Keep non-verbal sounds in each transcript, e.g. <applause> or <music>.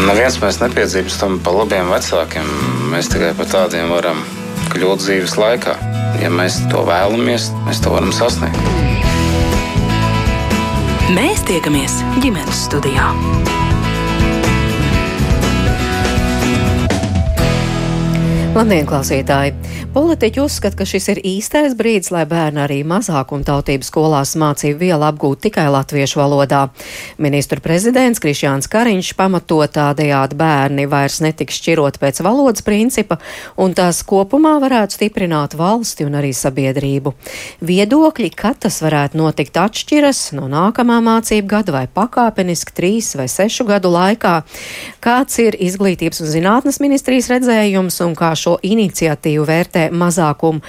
Neviens mēs nepiedzīvstam pa labiem vecākiem. Mēs tikai par tādiem varam kļūt dzīves laikā. Ja mēs to vēlamies, mēs to varam sasniegt. Mēs tiekamies ģimenes studijā. Labdien, klausītāji! Politiķi uzskata, ka šis ir īstais brīdis, lai bērni arī mazākumtautību skolās mācību vielu apgūtu tikai latviešu valodā. Ministru prezidents Krišjāns Kariņš pamato tādējādi bērni vairs netiks šķirot pēc valodas principa, un tās kopumā varētu stiprināt valsti un arī sabiedrību. Viedokļi, kad tas varētu notikt atšķiras no nākamā mācību gada vai pakāpeniski trīs vai sešu gadu laikā. Kāds ir izglītības un zinātnes ministrijas redzējums un kā šo iniciatīvu vērtē mazākumu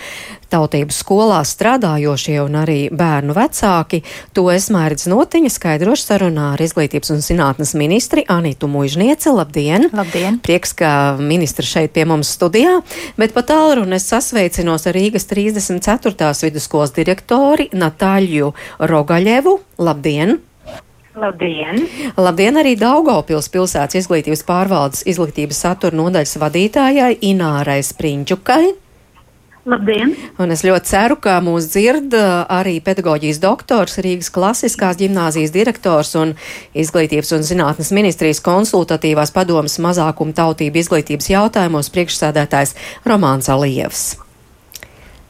tautības skolā strādājošie un arī bērnu vecāki. To es mērķis notiņa skaidrošu sarunā ar izglītības un zinātnes ministri Anitu Mužnieci. Labdien! Labdien! Prieks, ka ministra šeit pie mums studijā, bet pat tālruni es sasveicinos ar Rīgas 34. vidusskolas direktori Natāļu Rogaļevu. Labdien! Labdien! Labdien arī Daugopils pilsētas izglītības pārvaldes izglītības satura nodaļas vadītājai Inārai Spriņķukai. Labdien! Un es ļoti ceru, ka mūs dzird uh, arī pedagoģijas doktors, Rīgas klasiskās gimnāzijas direktors un izglītības un zinātnes ministrijas konsultatīvās padomas mazākuma tautību izglītības jautājumos priekšsēdētājs Romāns Alievs.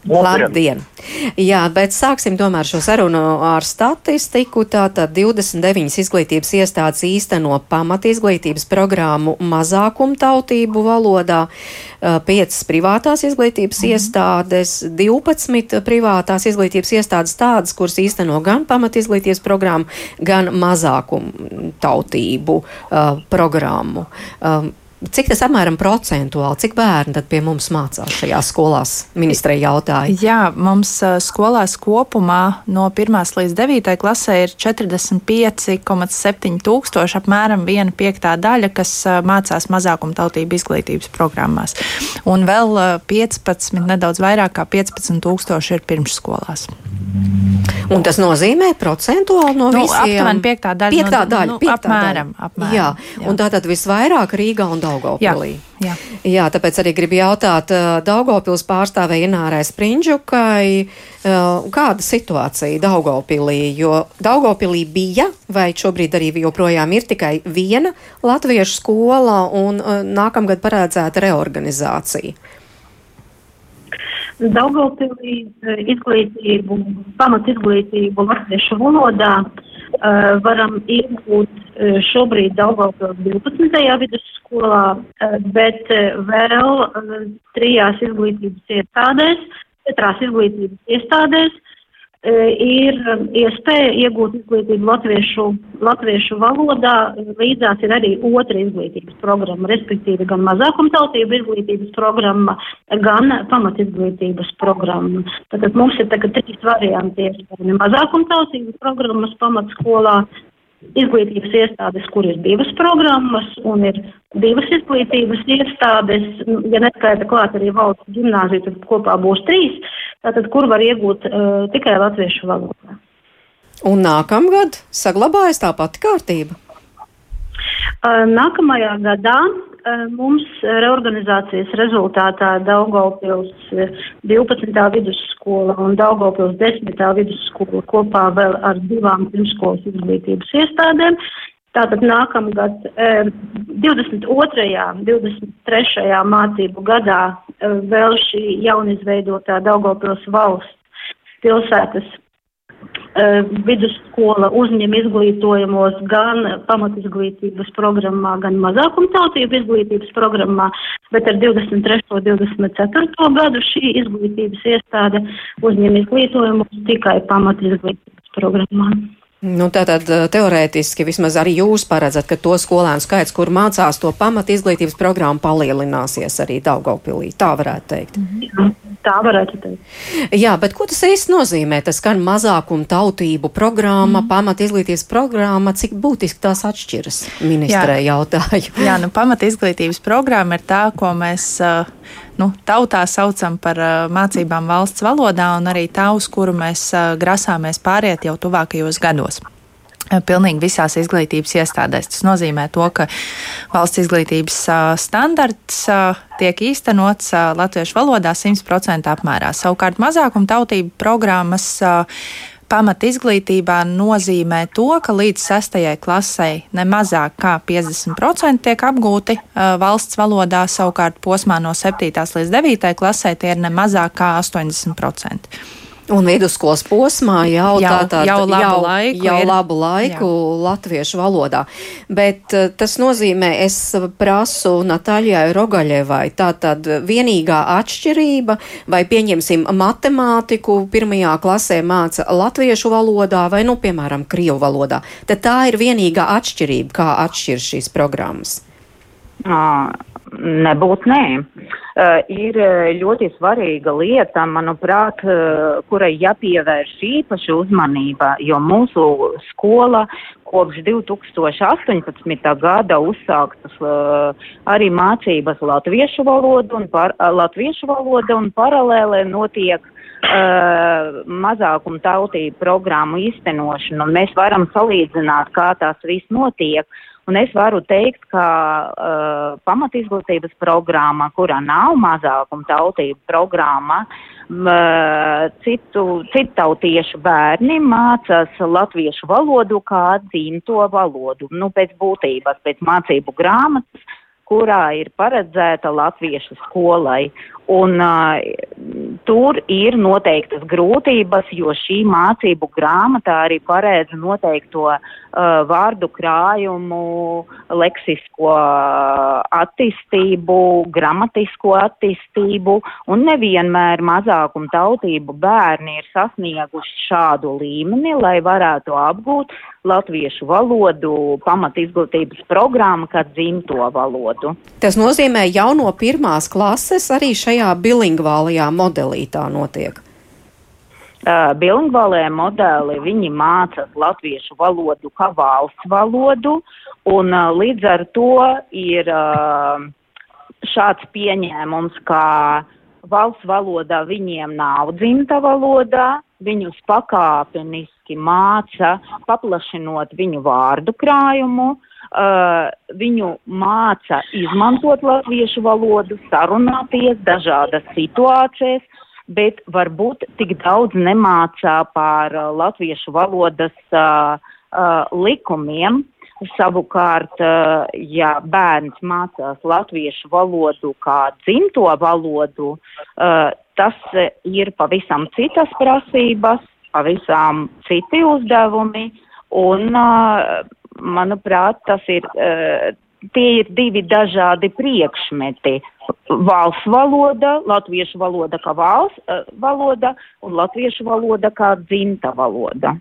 Labdien! Jā, bet sāksim tomēr šo sarunu ar statistiku. Tātad 29 izglītības iestādes īsteno pamat izglītības programmu mazākumtautību valodā, 5 privātās izglītības mhm. iestādes, 12 privātās izglītības iestādes tādas, kuras īsteno gan pamat izglītības programmu, gan mazākumtautību uh, programmu. Um, Cik tas apmēram procentuāli, cik bērni tad pie mums mācās šajās skolās? Ministrei jautāja. Jā, mums skolās kopumā no 1 līdz 9 klasē ir 45,7 tūkstoši, apmēram viena piektā daļa, kas mācās mazākumtautību izglītības programmās. Un vēl 15, nedaudz vairāk kā 15 tūkstoši ir pirmsskolās. Un tas nozīmē procentuāli no nu, visiem? Aptuveni piektā daļa. Piektā daļa, nu, piektā apmēram, daļa. apmēram. Jā, jā. un tātad visvairāk Rīgā un Daugavpilī. Jā, jā. jā, tāpēc arī gribu jautāt Daugavpils pārstāvēja Inārai Sprindžukai, kāda situācija Daugavpilī, jo Daugavpilī bija, vai šobrīd arī joprojām ir tikai viena latviešu skola un nākamgad paredzēta reorganizācija. Daugavpilī izglītību, pamat izglītību latviešu valodā uh, varam iegūt uh, šobrīd Daugavpils 12. vidusskolā, uh, bet vēl trijās izglītības iestādēs, četrās izglītības iestādēs E, ir iespēja iegūt izglītību latviešu, latviešu valodā, līdzās ir arī otra izglītības programma, respektīvi gan mazākumtautību izglītības programma, gan pamatizglītības programma. Tātad mums ir tagad trīs varianti iespējami mazākumtautības programmas pamatskolā, izglītības iestādes, kur ir divas programmas un ir divas izglītības iestādes, ja neskaita klāt arī valsts gimnāzija, tad kopā būs trīs, tātad kur var iegūt uh, tikai latviešu valodā. Un nākamgad saglabājas tā pati kārtība? Uh, nākamajā gadā mums reorganizācijas rezultātā Daugavpils 12. vidusskola un Daugavpils 10. vidusskola kopā vēl ar divām pirmskolas izglītības iestādēm. Tātad nākamgad 22. 23. mācību gadā vēl šī jaunizveidotā Daugavpils valsts pilsētas Eh, vidusskola uzņem izglītojumos gan pamatizglītības programmā, gan mazākumtautību izglītības programmā, bet ar 23. un 24. gadu šī izglītības iestāde uzņem izglītojumus tikai pamatizglītības programmā. Nu, tātad eh, teorētiski vismaz arī jūs paredzat, ka to skolēnu skaits, kur mācās to pamat izglītības programmu, palielināsies arī Daugaupilī. Tā varētu teikt. Jā, tā varētu teikt. Jā, bet ko tas īsti nozīmē? Tas skan mazākumu tautību programma, mm. pamat izglītības programma, cik būtiski tās atšķiras? Ministrē jautāju. Jā, nu pamat izglītības programma ir tā, ko mēs. Uh, nu, tautā saucam par mācībām valsts valodā, un arī tā, uz kuru mēs grasāmies pāriet jau tuvākajos gados pilnīgi visās izglītības iestādēs. Tas nozīmē to, ka valsts izglītības standarts tiek īstenots latviešu valodā 100% apmērā. Savukārt mazākuma tautību programmas pamat izglītībā nozīmē to, ka līdz sestajai klasei ne mazāk kā 50% tiek apgūti valsts valodā, savukārt posmā no 7. līdz 9. klasē tie ir ne mazāk kā 80%. Un vidusskolas posmā jau, jau, tātad, jau labu jau, laiku, jau ir, labu laiku jā. latviešu valodā. Bet uh, tas nozīmē, es prasu Natāļai Rogaļevai, tātad vienīgā atšķirība, vai pieņemsim matemātiku pirmajā klasē māca latviešu valodā vai, nu, piemēram, krievu valodā. Tad tā ir vienīgā atšķirība, kā atšķir šīs programmas. À, Nebūt nē. Uh, ir ļoti svarīga lieta, manuprāt, uh, kurai jāpievērš īpaša uzmanība, jo mūsu skola kopš 2018. gada uzsāktas uh, arī mācības latviešu valodu un, par, uh, latviešu valoda un paralēlē notiek uh, mazākuma tautību programmu īstenošanu. Mēs varam salīdzināt, kā tās viss notiek. Un es varu teikt, ka uh, pamatizglītības programma, kurā nav mazākuma tautību programma, uh, citu, citu tautiešu bērni mācās latviešu valodu kā dzimto valodu. Nu, pēc būtības, pēc mācību grāmatas kurā ir paredzēta latviešu skolai. Un uh, tur ir noteiktas grūtības, jo šī mācību grāmatā arī paredz noteikto uh, vārdu krājumu, leksisko attīstību, gramatisko attīstību, un nevienmēr mazākuma tautību bērni ir sasnieguši šādu līmeni, lai varētu apgūt latviešu valodu pamat izglītības programmu kā dzimto valodu. Tas nozīmē jau no pirmās klases arī šajā bilingvālajā modelī tā notiek. Uh, bilingvālajā modelī viņi mācās latviešu valodu kā valsts valodu, un uh, līdz ar to ir uh, šāds pieņēmums, ka valsts valodā viņiem nav dzimta valodā, viņus pakāpeniski māca, paplašinot viņu vārdu krājumu, uh, viņu māca izmantot latviešu valodu, sarunāties dažādas situācijas, bet varbūt tik daudz nemācā par uh, latviešu valodas uh, uh, likumiem. Savukārt, uh, ja bērns mācās latviešu valodu kā dzimto valodu, uh, tas ir pavisam citas prasības, pavisam citi uzdevumi, un, manuprāt, tas ir, tie ir divi dažādi priekšmeti. Valsts valoda, latviešu valoda kā valsts valoda un latviešu valoda kā dzimta valoda.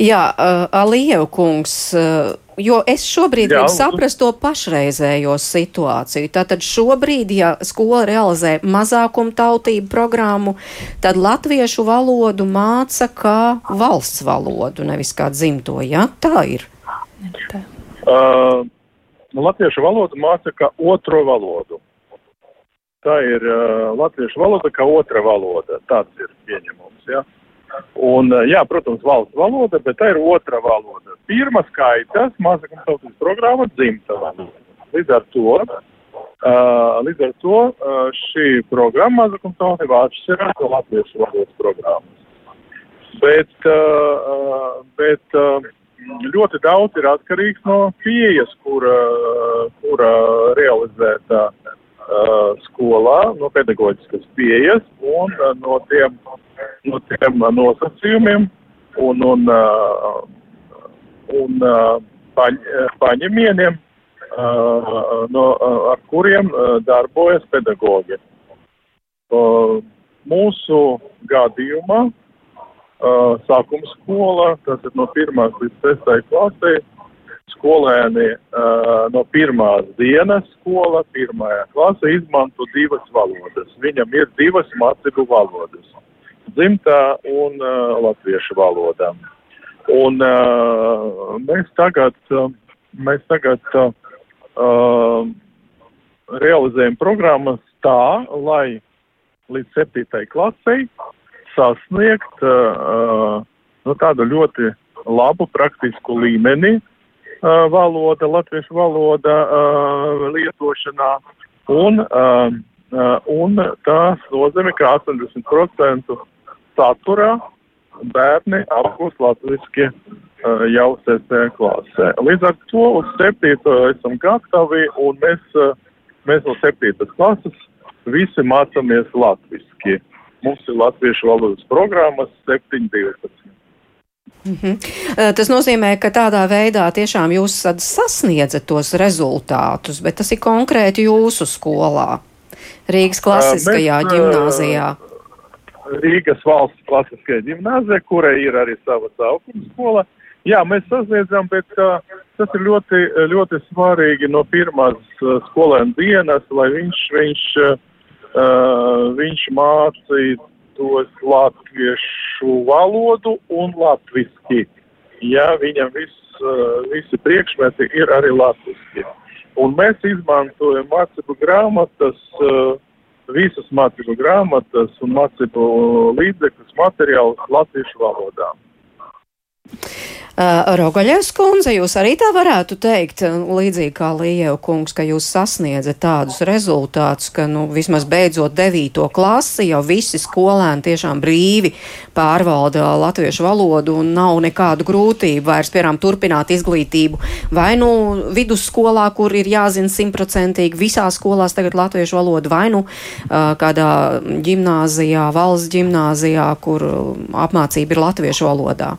Jā, uh, Aliev kungs, uh, jo es šobrīd gribu saprast to pašreizējo situāciju. Tātad šobrīd, ja skola realizē mazākumu tautību programmu, tad latviešu valodu māca kā valsts valodu, nevis kā dzimto. Jā, tā ir. Uh, latviešu valodu māca kā otro valodu. Tā ir uh, latviešu valoda kā otra valoda. Tāds ir pieņemums. Ja? Uh, Un, eh, jā, protams, valsts valoda, bet tā ir otra valoda. Pirmā skaitās mazākumtautības programma dzimta valoda. Līdz ar to, uh, līdz ar to uh, šī programma mazākumtautība atšķirās no latviešu valodas programmas. Bet, uh, bet uh, ļoti daudz ir atkarīgs no pieejas, kura, kura realizēta uh, skolā, no pedagoģiskas pieejas un uh, no tiem uh, no tiem uh, nosacījumiem un, un, uh, un uh, paņ, paņemieniem, no, ar kuriem darbojas pedagoģi. Mūsu gadījumā sākuma skola, tas ir no 1 līdz 6 klasē, skolēni uh, no pirmās dienas skola, pirmajā klasē izmanto divas valodas. Viņam ir divas mācību valodas dzimtā un uh, latviešu valodā. Un uh, mēs tagad, uh, mēs tagad uh, uh, realizējam programmas tā, lai līdz septītai klasei sasniegt uh, nu, tādu ļoti labu praktisku līmeni uh, valoda, latviešu valoda lietošanā, un, un tas nozīmē, ka 80% saturā bērni apgūst latviski uh, jau 6. klasē. Līdz ar to uz 7. esam gatavi, un mēs, mēs no 7. klases visi mācāmies latviski. Mums ir latviešu valodas programmas 7.12. Mm -hmm. Tas nozīmē, ka tādā veidā tiešām jūs sasniedzat tos rezultātus, bet tas ir konkrēti jūsu skolā, Rīgas klasiskajā Mēs, ģimnāzijā. Rīgas valsts klasiskajā ģimnāzijā, kurai ir arī sava saukuma skola. Jā, mēs sasniedzam, bet uh, tas ir ļoti, ļoti svarīgi no pirmās uh, skolēna dienas, lai viņš, viņš, uh, viņš mācītu tos latviešu valodu un latviski. Ja viņam viss, uh, visi priekšmeti ir arī latviski. Un mēs izmantojam mācību grāmatas, uh, visas mācību grāmatas un mācību līdzekļus materiālus latviešu valodā. Uh, Rogaļevs kundze, jūs arī tā varētu teikt, līdzīgi kā Lījev kungs, ka jūs sasniedzat tādus rezultātus, ka, nu, vismaz beidzot devīto klasi, jau visi skolēni tiešām brīvi pārvalda latviešu valodu un nav nekādu grūtību vairs, piemēram, turpināt izglītību. Vai nu vidusskolā, kur ir jāzina simtprocentīgi visās skolās tagad latviešu valodu, vai nu uh, kādā ģimnāzijā, valsts ģimnāzijā, kur apmācība ir latviešu valodā.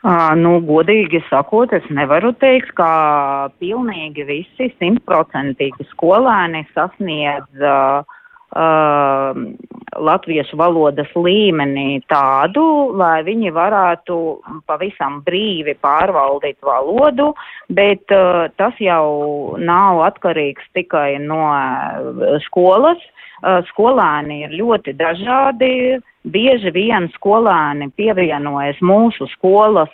Nu, godīgi sakot, es nevaru teikt, ka pilnīgi visi simtprocentīgi skolēni sasniedz uh, uh, latviešu valodas līmenī tādu, lai viņi varētu pavisam brīvi pārvaldīt valodu, bet uh, tas jau nav atkarīgs tikai no skolas. Uh, skolēni ir ļoti dažādi. Bieži vien skolēni pievienojas mūsu skolas,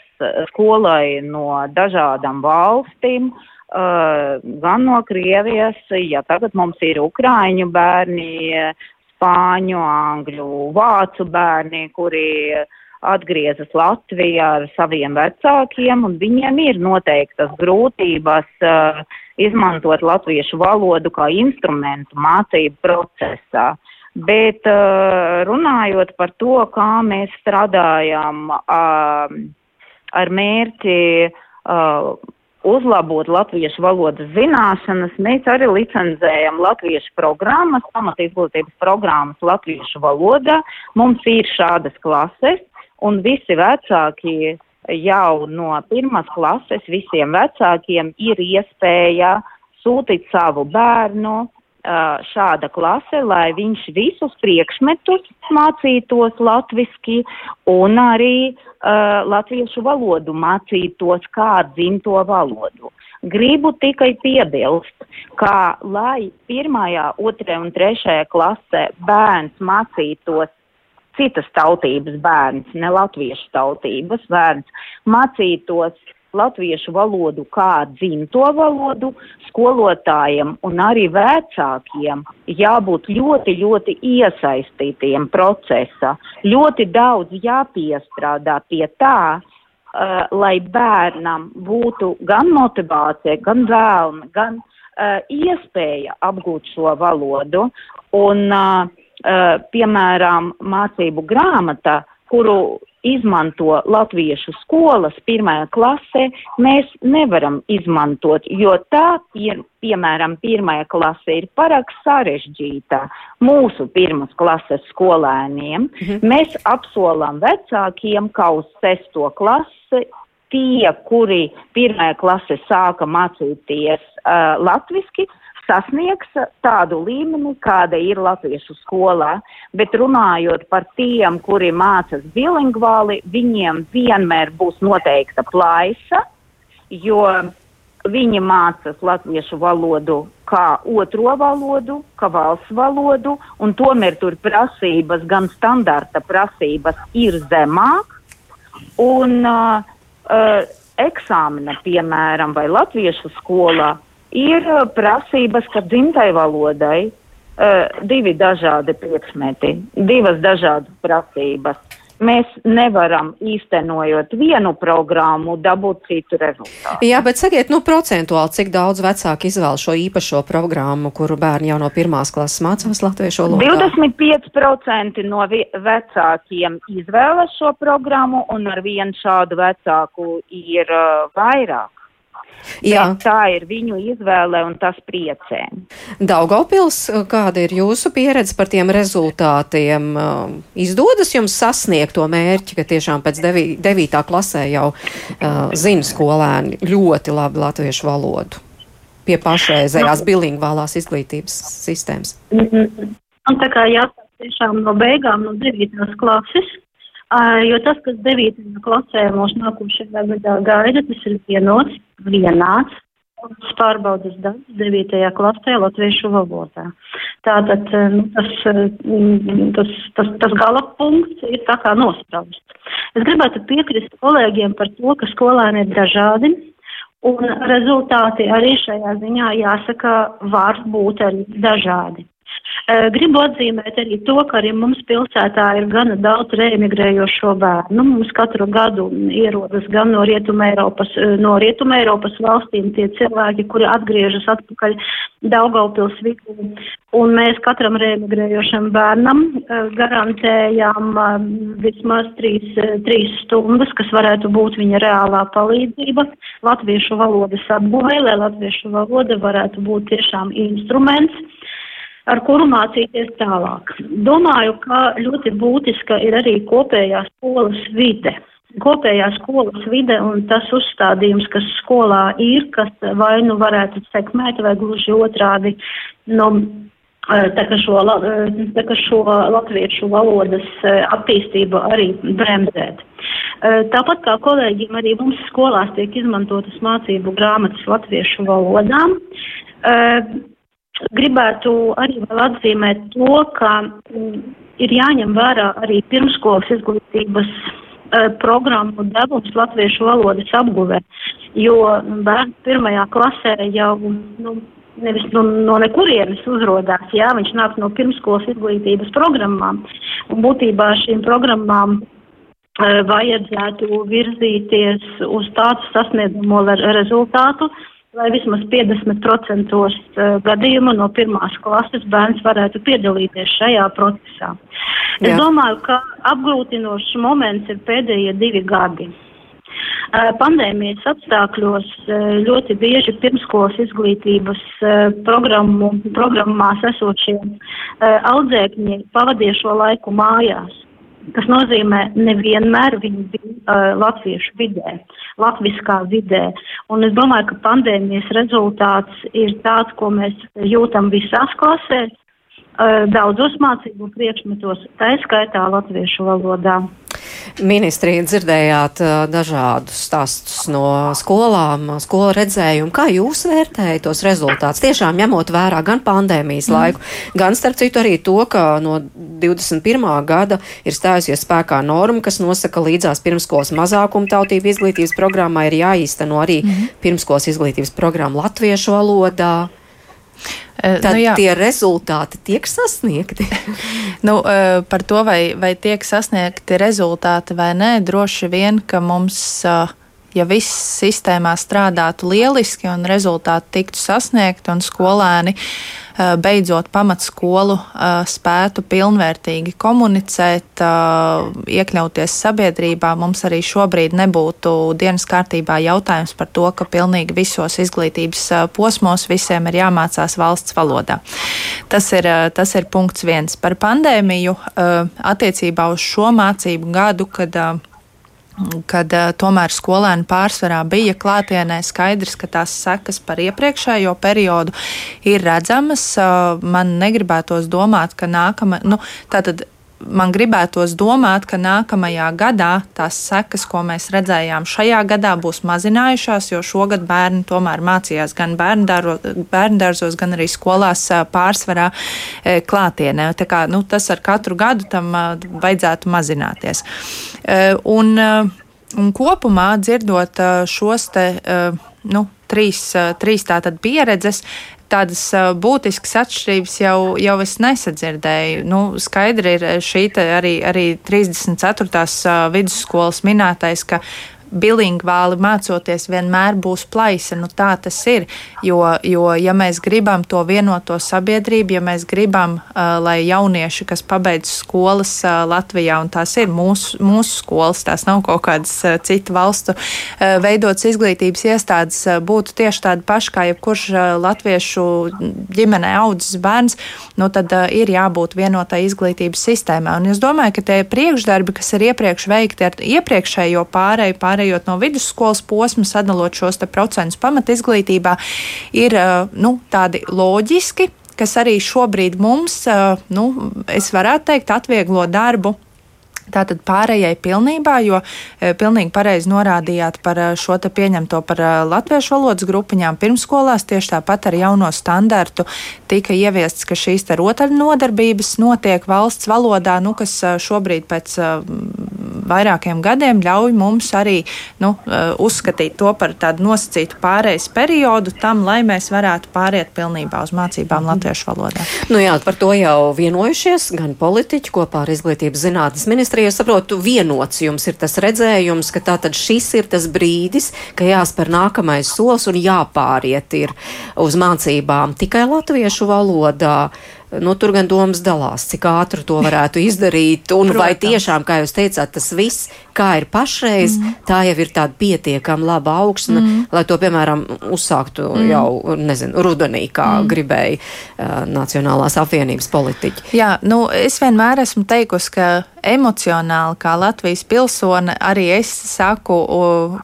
skolai no dažādām valstīm, uh, gan no Krievijas, ja tagad mums ir Ukraiņu bērni, Spāņu, Angļu, Vācu bērni, kuri atgriezas Latvijā ar saviem vecākiem, un viņiem ir noteiktas grūtības uh, izmantot latviešu valodu kā instrumentu mācību procesā. Bet uh, runājot par to, kā mēs strādājam uh, ar mērķi uh, uzlabot latviešu valodas zināšanas, mēs arī licenzējam latviešu programmas, pamatizglītības programmas latviešu valodā. Mums ir šādas klases, un visi vecāki jau no pirmās klases visiem vecākiem ir iespēja sūtīt savu bērnu šāda klase, lai viņš visus priekšmetus mācītos latviski un arī uh, latviešu valodu mācītos kā dzimto valodu. Gribu tikai piebilst, ka lai pirmajā, otrajā un trešajā klasē bērns mācītos citas tautības bērns, ne latviešu tautības bērns, mācītos latviešu valodu kā dzimto valodu, skolotājiem un arī vecākiem jābūt ļoti, ļoti iesaistītiem procesā. Ļoti daudz jāpiestrādā pie tā, uh, lai bērnam būtu gan motivācija, gan vēlme, gan uh, iespēja apgūt šo valodu. Un, uh, uh, piemēram, mācību grāmata, kuru izmanto latviešu skolas pirmajā klasē, mēs nevaram izmantot, jo tā, pie, piemēram, pirmajā klasē ir parāk sarežģīta mūsu pirmas klases skolēniem. Mhm. Mēs apsolam vecākiem, ka uz sesto klasi tie, kuri pirmajā klasē sāka mācīties uh, latviski, sasniegs tādu līmeni, kāda ir latviešu skolā, bet runājot par tiem, kuri mācas bilingvāli, viņiem vienmēr būs noteikta plaisa, jo viņi mācas latviešu valodu kā otro valodu, kā valsts valodu, un tomēr tur prasības, gan standarta prasības ir zemāk, un uh, uh, eksāmena, piemēram, vai latviešu skolā ir uh, prasības, ka dzimtai valodai uh, divi dažādi priekšmeti, divas dažādas prasības. mēs nevaram īstenojot vienu programmu dabūt citu rezultātu. Jā, bet sakiet, nu, procentuāli, cik daudz vecāki izvēl šo īpašo programmu, kuru bērni jau no pirmās klases mācās latviešu valodā? 25% no vecākiem izvēlas šo programmu, un ar vienu šādu vecāku ir uh, vairāk. Jā. Tā ir viņu izvēle un tas priecē. Daugaupils, kāda ir jūsu pieredze par tiem rezultātiem? Izdodas jums sasniegt to mērķi, ka tiešām pēc devī, devītā klasē jau uh, zina skolēni ļoti labi latviešu valodu pie pašreizējās nu, bilingvālās izglītības sistēmas? Un nu, tā kā jāsāk tiešām no beigām, no devītās klases, Jo tas, kas 9. klasē mūsu nākošajā gadā gaida, tas ir vienots, vienāds pārbaudas darbs 9. klasē latviešu valodā. Tātad nu, tas, tas, tas, tas gala punkts ir tā kā nosprausts. Es gribētu piekrist kolēģiem par to, ka skolēni ir dažādi. Un rezultāti arī šajā ziņā jāsaka var būt arī dažādi. Eh, gribu atzīmēt arī to, ka arī mums pilsētā ir gana daudz reemigrējošo bērnu. Mums katru gadu ierodas gan no Rietuma Eiropas, eh, no Rietuma Eiropas valstīm tie cilvēki, kuri atgriežas atpakaļ Daugaupils vidū. Un mēs katram reemigrējošam bērnam eh, garantējām vismaz trīs, trīs stundas, kas varētu būt viņa reālā palīdzība latviešu valodas apguvē, lai latviešu valoda varētu būt tiešām instruments ar kuru mācīties tālāk. Domāju, ka ļoti būtiska ir arī kopējā skolas vide. Kopējā skolas vide un tas uzstādījums, kas skolā ir, kas vai nu varētu sekmēt, vai gluži otrādi, nu, tā kā šo, tā kā šo latviešu valodas attīstību arī bremzēt. Tāpat kā kolēģiem, arī mums skolās tiek izmantotas mācību grāmatas latviešu valodām. Gribētu arī vēl atzīmēt to, ka mm, ir jāņem vērā arī pirmskolas izglītības uh, programmu devums latviešu valodas apguvē, jo bērns pirmajā klasē jau nu, nevis no, no nekurienes uzrodās, jā, viņš nāk no pirmskolas izglītības programmām, un būtībā šīm programmām uh, vajadzētu virzīties uz tādu sasniedzamo rezultātu, lai vismaz 50% eh, gadījumu no pirmās klases bērns varētu piedalīties šajā procesā. Es Jā. domāju, ka apgrūtinošs moments ir pēdējie divi gadi. Eh, pandēmijas apstākļos eh, ļoti bieži pirmskolas izglītības programmu, programmās esošie audzēkņi pavadīja šo laiku mājās kas nozīmē nevienmēr viņi bija uh, latviešu vidē, latviskā vidē. Un es domāju, ka pandēmijas rezultāts ir tāds, ko mēs jūtam visās klasēs, uh, daudzos mācību priekšmetos, tā skaitā latviešu valodā. Ministrija dzirdējāt dažādus stāstus no skolām, skolu redzējumu. Kā jūs vērtējat tos rezultātus? Tiešām ņemot vērā gan pandēmijas mm. laiku, gan starp citu arī to, ka no 21. gada ir stājusies spēkā norma, kas nosaka līdzās pirmskolas mazākuma tautību izglītības programmā ir jāīsteno arī mm. pirmskolas izglītības programma latviešu valodā. Eh, Tad nu, jā. tie rezultāti tiek sasniegti. <laughs> nu, eh, par to, vai, vai tiek sasniegti rezultāti vai nē, droši vien, ka mums. Uh, ja viss sistēmā strādātu lieliski un rezultāti tiktu sasniegti un skolēni eh, beidzot pamatskolu eh, spētu pilnvērtīgi komunicēt, eh, iekļauties sabiedrībā, mums arī šobrīd nebūtu dienas kārtībā jautājums par to, ka pilnīgi visos izglītības posmos visiem ir jāmācās valsts valodā. Tas ir, tas ir punkts viens par pandēmiju attiecībā uz šo mācību gadu, kad kad uh, tomēr skolēni pārsvarā bija klātienē, skaidrs, ka tās sekas par iepriekšējo periodu ir redzamas. Uh, man negribētos domāt, ka nākamā, nu, tātad man gribētos domāt, ka nākamajā gadā tās sekas, ko mēs redzējām šajā gadā, būs mazinājušās, jo šogad bērni tomēr mācījās gan bērndārzos, gan arī skolās pārsvarā klātienē. Tā kā, nu, tas ar katru gadu tam vajadzētu mazināties. Un, un kopumā dzirdot šos te. Nu, trīs, trīs tātad pieredzes, tādas būtiskas atšķirības jau, jau es nesadzirdēju. Nu, skaidri ir šī arī, arī 34. vidusskolas minētais, ka bilingvāli mācoties, vienmēr būs plaisa. Nu, tā tas ir. Jo, jo, ja mēs gribam to vienoto sabiedrību, ja mēs gribam, uh, lai jaunieši, kas pabeidz skolas uh, Latvijā, un tās ir mūsu, mūsu skolas, tās nav kaut kādas uh, citu valstu uh, veidotas izglītības iestādes, uh, būtu tieši tādi paši kā jebkurš uh, latviešu ģimenē audzis bērns, nu, tad uh, ir jābūt vienotai izglītības sistēmai. Un es domāju, ka tie priekšdarbi, kas ir iepriekš veikti ar iepriekšējo pārēju, pārēju pārējot no vidusskolas posma, sadalot šos procentus pamat izglītībā, ir nu, tādi loģiski, kas arī šobrīd mums, nu, es varētu teikt, atvieglo darbu Tātad pārējai pilnībā, jo pilnīgi pareizi norādījāt par šo te pieņemto par latviešu valodas grupiņām pirmskolās, tieši tāpat ar jauno standartu tika ieviests, ka šīs te rotaļnodarbības notiek valsts valodā, nu, kas šobrīd pēc vairākiem gadiem ļauj mums arī nu, eh, uzskatīt to par tādu nosacītu pārejas periodu tam, lai mēs varētu pāriet pilnībā uz mācībām mm. latviešu valodā. Nu jā, par to jau vienojušies gan politiķi kopā ar Izglītības zinātnes ministriju. Es saprotu, vienots jums ir tas redzējums, ka tātad šis ir tas brīdis, ka jāspēr nākamais solis un jāpāriet ir uz mācībām tikai latviešu valodā. Nu, tur gan domas dalās, cik ātri to varētu izdarīt, un Protams. vai tiešām, kā jūs teicāt, tas viss, kā ir pašreiz, mm. tā jau ir tāda pietiekama laba augsne, mm. lai to, piemēram, uzsāktu mm. jau, nezinu, rudenī, kā mm. gribēja uh, Nacionālās apvienības politiķi. Jā, nu, es vienmēr esmu teikusi, ka emocionāli, kā Latvijas pilsone, arī es saku,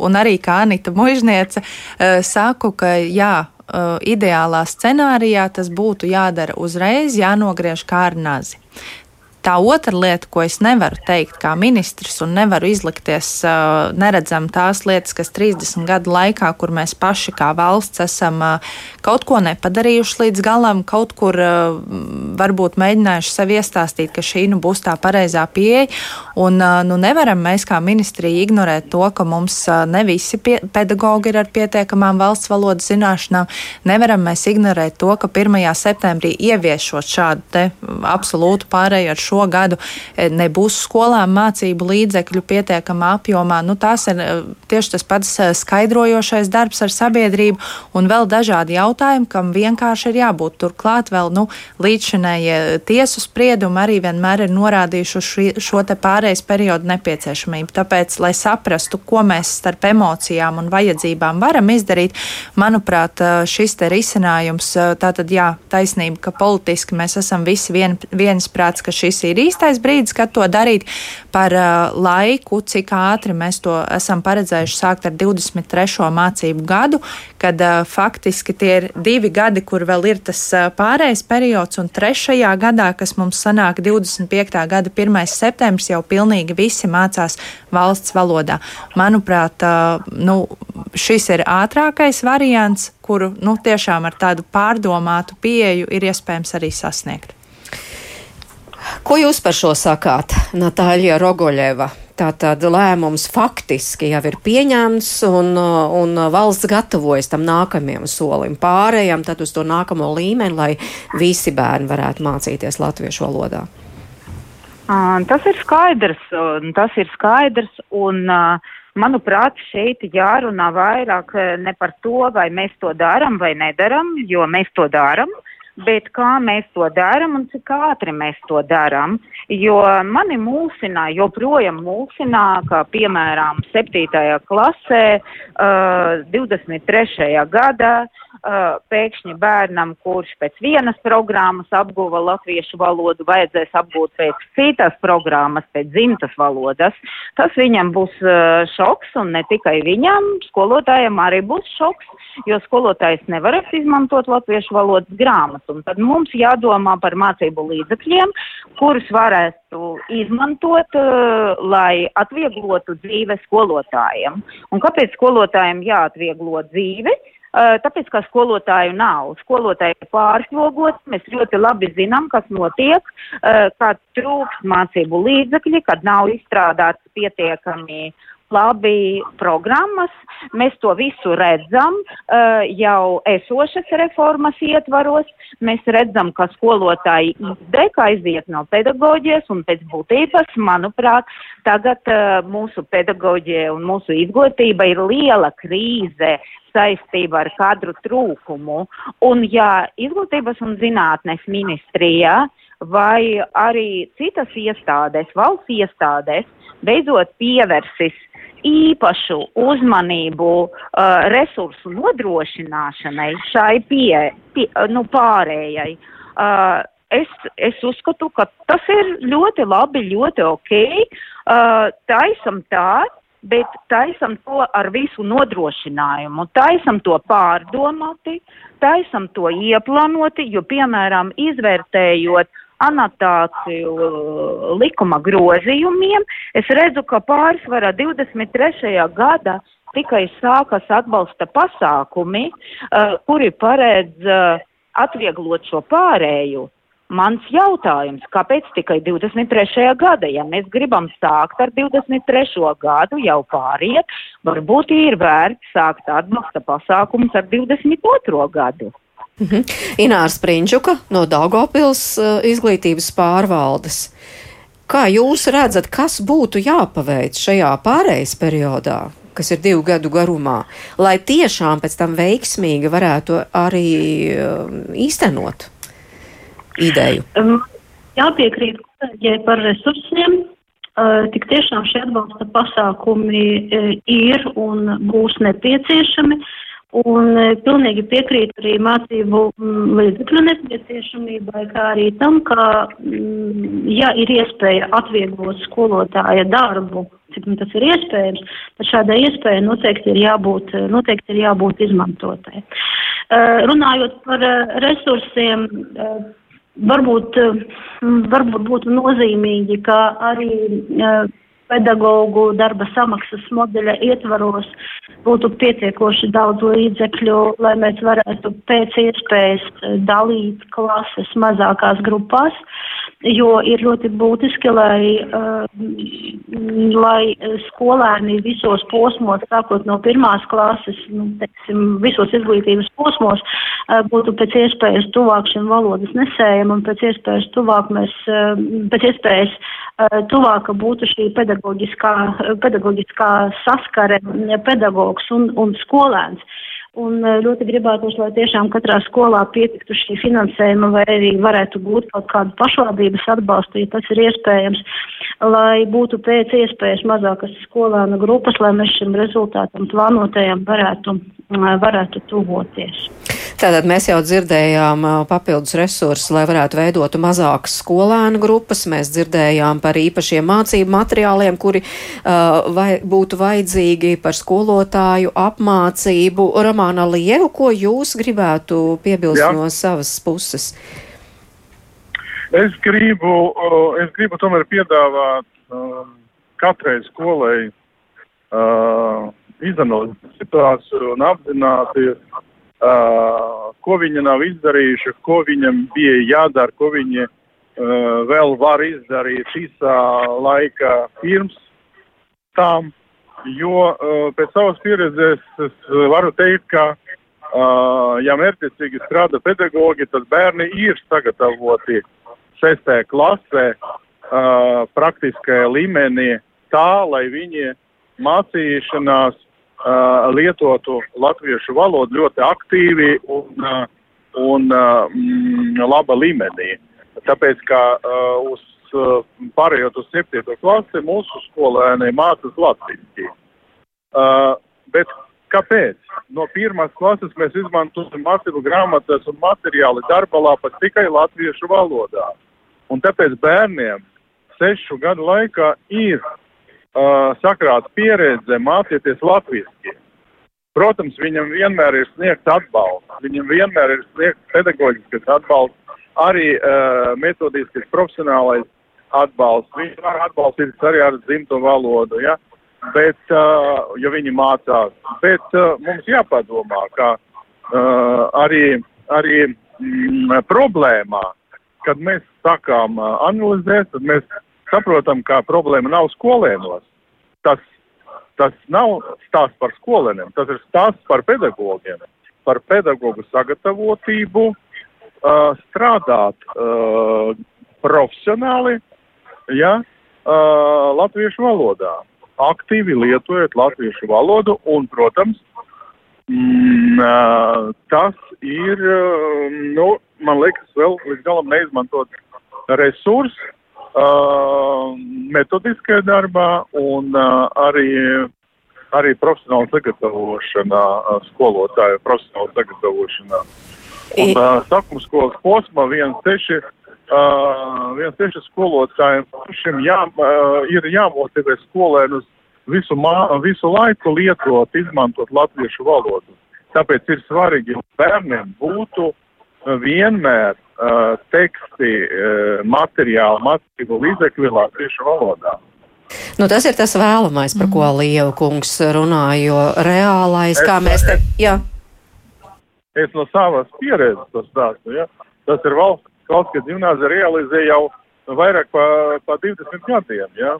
un arī kā Anita Mužniece, uh, saku, ka jā, ideālā scenārijā tas būtu jādara uzreiz, jānogriež kā ar nazi. Tā otra lieta, ko es nevaru teikt kā ministrs un nevaru izlikties, uh, neredzam tās lietas, kas 30 gadu laikā, kur mēs paši kā valsts esam uh, kaut ko nepadarījuši līdz galam, kaut kur uh, varbūt mēģinājuši sev iestāstīt, ka šī nu būs tā pareizā pieeja. Un nu nevaram mēs kā ministrija ignorēt to, ka mums ne visi pie, pedagogi ir ar pietiekamām valsts valodas zināšanām. Nevaram mēs ignorēt to, ka 1. septembrī ieviešot šādu te absolūtu pārēju ar šo šo gadu e, nebūs skolām mācību līdzekļu pietiekamā apjomā. Nu, tās ir e, tieši tas pats e, skaidrojošais darbs ar sabiedrību un vēl dažādi jautājumi, kam vienkārši ir jābūt. Turklāt vēl nu, līdzšinējie tiesu spriedumi arī vienmēr ir norādījuši šo, šo te pārējais periodu nepieciešamību. Tāpēc, lai saprastu, ko mēs starp emocijām un vajadzībām varam izdarīt, manuprāt, šis te risinājums, tātad jā, taisnība, ka politiski mēs esam visi vien, viensprāts, ka šis ir īstais brīdis, kad to darīt par uh, laiku, cik ātri mēs to esam paredzējuši sākt ar 23. mācību gadu, kad uh, faktiski tie ir divi gadi, kur vēl ir tas uh, pārējais periods, un trešajā gadā, kas mums sanāk 25. gada 1. septembris, jau pilnīgi visi mācās valsts valodā. Manuprāt, nu, šis ir ātrākais variants, kuru nu, tiešām ar tādu pārdomātu pieeju ir iespējams arī sasniegt. Ko jūs par šo sakāt, Natāļa Rogoļeva? Tātad lēmums faktiski jau ir pieņemts un, un valsts gatavojas tam nākamajam solim pārējām, tad uz to nākamo līmeni, lai visi bērni varētu mācīties latviešu valodā. Tas ir skaidrs, tas ir skaidrs un, manuprāt, šeit jārunā vairāk ne par to, vai mēs to darām vai nedaram, jo mēs to darām bet kā mēs to darām un cik ātri mēs to darām. Jo mani mūsinā, joprojām mūsinā, kā piemēram 7. klasē, uh, 23. gadā, uh, pēkšņi bērnam, kurš pēc vienas programmas apguva latviešu valodu, vajadzēs apgūt pēc citas programmas, pēc dzimtas valodas. Tas viņam būs uh, šoks, un ne tikai viņam, skolotājiem arī būs šoks, jo skolotājs nevarēs izmantot latviešu valodas grāmatu. Un tad mums jādomā par mācību līdzekļiem, kurus varētu izmantot, uh, lai atvieglotu dzīve skolotājiem. Un kāpēc skolotājiem jāatvieglo dzīve? Eh, tāpēc, ka skolotāju nav. Skolotāji ir pārslogot, mēs ļoti labi zinām, kas notiek, eh, kad trūkst mācību līdzekļi, kad nav izstrādāts pietiekami labi programmas. Mēs to visu redzam uh, jau esošas reformas ietvaros. Mēs redzam, ka skolotāji izdeg aiziet no pedagoģijas un pēc būtības, manuprāt, tagad uh, mūsu pedagoģija un mūsu izglītība ir liela krīze saistība ar kadru trūkumu. Un ja izglītības un zinātnes ministrijā vai arī citas iestādes, valsts iestādes, beidzot pievērsis īpašu uzmanību uh, resursu nodrošināšanai šai pie, pie, nu, pārējai. Uh, es, es uzskatu, ka tas ir ļoti labi, ļoti ok. Uh, taisam tā, bet taisam to ar visu nodrošinājumu. Taisam to pārdomāti, taisam to ieplānoti, jo, piemēram, izvērtējot anotāciju uh, likuma grozījumiem, es redzu, ka pārsvarā 23. gada tikai sākas atbalsta pasākumi, uh, kuri paredz uh, atvieglot šo pārēju. Mans jautājums, kāpēc tikai 23. gada? Ja mēs gribam sākt ar 23. gadu, jau pāriet, varbūt ir vērts sākt atbalsta pasākumus ar 22. gadu. Mhm. Inārs Prinčuka no Daugopils uh, izglītības pārvaldes. Kā jūs redzat, kas būtu jāpaveic šajā pārejas periodā, kas ir divu gadu garumā, lai tiešām pēc tam veiksmīgi varētu arī uh, īstenot ideju? Jāpiekrīt kolēģiem par resursiem. Tik tiešām šie atbalsta pasākumi uh, ir un būs nepieciešami. Uh, Un e, pilnīgi piekrīt arī mācību mm, līdzekļu nepieciešamībai, kā arī tam, ka, mm, ja ir iespēja atvieglot skolotāja darbu, cik nu tas ir iespējams, tad šādai iespējai noteikti ir jābūt, noteikti ir jābūt izmantotai. E, runājot par e, resursiem, varbūt, varbūt būtu nozīmīgi, ka arī pedagoģu darba samaksas modeļa ietvaros būtu pietiekoši daudz līdzekļu, lai mēs varētu pēc iespējas dalīt klases mazākās grupās, jo ir ļoti būtiski, lai, uh, lai skolēni visos posmos, sākot no pirmās klases, nu, teiksim, visos izglītības posmos, uh, būtu pēc iespējas tuvāk šim valodas nesējam un pēc iespējas tuvāk mēs, uh, pēc iespējas tuvāka būtu šī pedagoģiskā, pedagoģiskā saskare pedagogs un, un skolēns. Un eh, ļoti gribētos, lai tiešām katrā skolā pietiktu šī finansējuma vai arī varētu būt kaut kādu pašvaldības atbalstu, ja tas ir iespējams, lai būtu pēc iespējas mazākas skolēnu grupas, lai mēs šim rezultātam plānotajam varētu, varētu tuvoties. Tātad mēs jau dzirdējām papildus resursus, lai varētu veidot mazākas skolēnu grupas. Mēs dzirdējām par īpašiem mācību materiāliem, kuri uh, vai, būtu vajadzīgi par skolotāju apmācību. Romāna Lievu, ko jūs gribētu piebilst Jā. no savas puses? Es gribu, es gribu tomēr piedāvāt um, katrai skolai uh, izanalizēt situāciju un apzināties, uh, ko viņi nav izdarījuši, ko viņam bija jādara, ko viņi uh, vēl var izdarīt īsā laika pirms tām. Jo uh, pēc savas pieredzes es varu teikt, ka, uh, ja mērķiecīgi strādā pedagogi, tad bērni ir sagatavoti sestē klasē uh, praktiskajā līmenī tā, lai viņi mācīšanās uh, lietotu latviešu valodu ļoti aktīvi un, uh, un uh, mm, laba līmenī. Tāpēc, ka uh, uz uh, pārējot uz 7. klasi mūsu skolēni mācās latviski. Uh, bet kāpēc? No pirmās klases mēs izmantojam mācību grāmatas un materiāli darba lapas tikai latviešu valodā. Un tāpēc bērniem sešu gadu laikā ir uh, sakrāta pieredze mācīties latviešu. Protams, viņam vienmēr ir sniegts atbalsts, viņam vienmēr ir sniegts pedagoģiskais atbalsts, arī uh, metodiskais profesionālais atbalsts. Viņš var atbalstīt arī ar dzimto valodu, ja? bet, uh, ja viņi mācās. Bet uh, mums jāpadomā, ka uh, arī, arī mm, problēmā, kad mēs sākām uh, analizēt, tad mēs saprotam, ka problēma nav skolēnos. Tas tas nav stāsts par skolēniem, tas ir stāsts par pedagogiem, par pedagogu sagatavotību, uh, strādāt uh, profesionāli, ja, uh, latviešu valodā, aktīvi lietojot latviešu valodu un, protams, mm, uh, tas ir, uh, nu, man liekas, vēl līdz galam neizmantot resurs uh, metodiskajā darbā un uh, arī, arī profesionāla sagatavošanā, uh, skolotāju profesionāla sagatavošanā. Un uh, sakuma skolas posmā 1.6. Uh, 1.6 skolotājiem šim jā, uh, ir jāmotivē skolēnus visu, mā, visu laiku lietot, izmantot latviešu valodu. Tāpēc ir svarīgi, lai bērniem būtu vienmēr uh, teksti, uh, materiāli, mācību līdzekļi latviešu valodā. Nu, tas ir tas vēlamais, par ko Lieva kungs runā, jo reālais, es, kā mēs te. Jā. Es no savas pieredzes tas stāstu, ja? Tas ir valsts, valsts gimnāzija realizē jau vairāk pa, pa 20 gadiem, ja?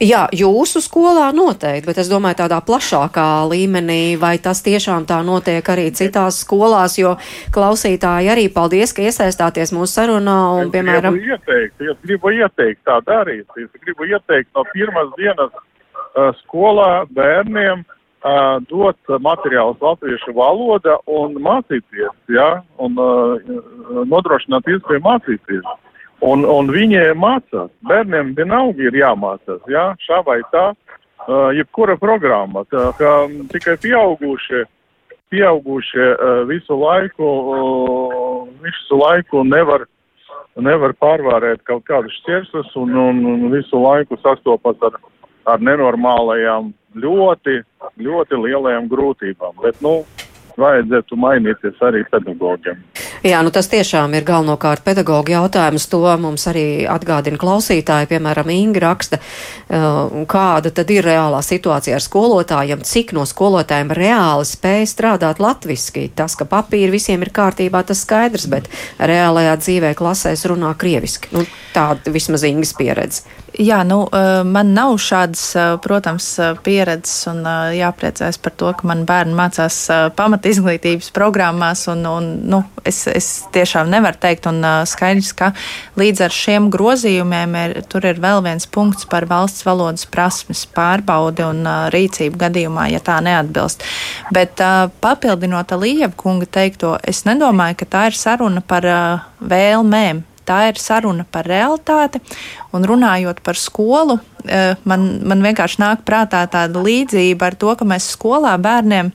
Jā, jūsu skolā noteikti, bet es domāju tādā plašākā līmenī, vai tas tiešām tā notiek arī citās skolās, jo klausītāji arī paldies, ka iesaistāties mūsu sarunā un, es piemēram. Gribu ieteikt, es gribu ieteikt tā darīt. Es gribu ieteikt no pirmās dienas uh, skolā bērniem uh, dot materiālus latviešu valoda un mācīties, ja, un uh, nodrošināt iespēju mācīties. Un, un viņi mācās. Bērniem vienalga ir jāmācās, jā, šā vai tā, uh, jebkura programma. Tā kā tikai pieaugušie, pieaugušie uh, visu laiku, uh, visu laiku nevar, nevar pārvarēt kaut kādus šķērsus un, un, un visu laiku sastopas ar, ar nenormālajām, ļoti, ļoti lielajām grūtībām. Bet, nu, vajadzētu mainīties arī pedagogiem. Jā, nu tas tiešām ir galvenokārt pedagoģa jautājums. To mums arī atgādina klausītāji, piemēram, Inga raksta, uh, kāda tad ir reālā situācija ar skolotājiem, cik no skolotājiem reāli spēj strādāt latviski. Tas, ka papīri visiem ir kārtībā, tas skaidrs, bet reālajā dzīvē klasēs runā krieviski. Nu, tāda vismaz Ingas pieredze. Jā, nu, man nav šādas, protams, pieredzes un jāpriecājas par to, ka man bērni mācās pamat izglītības programmās. Un, un, nu, es, es tiešām nevaru teikt, un skaidrs, ka līdz ar šiem grozījumiem ir, tur ir vēl viens punkts par valsts valodas prasmes pārbaudi un rīcību gadījumā, ja tā neatbilst. Bet papildinot Līja kunga teikto, es nedomāju, ka tā ir saruna par vēlmēm tā ir saruna par realitāti. Un runājot par skolu, man, man vienkārši nāk prātā tāda līdzība ar to, ka mēs skolā bērniem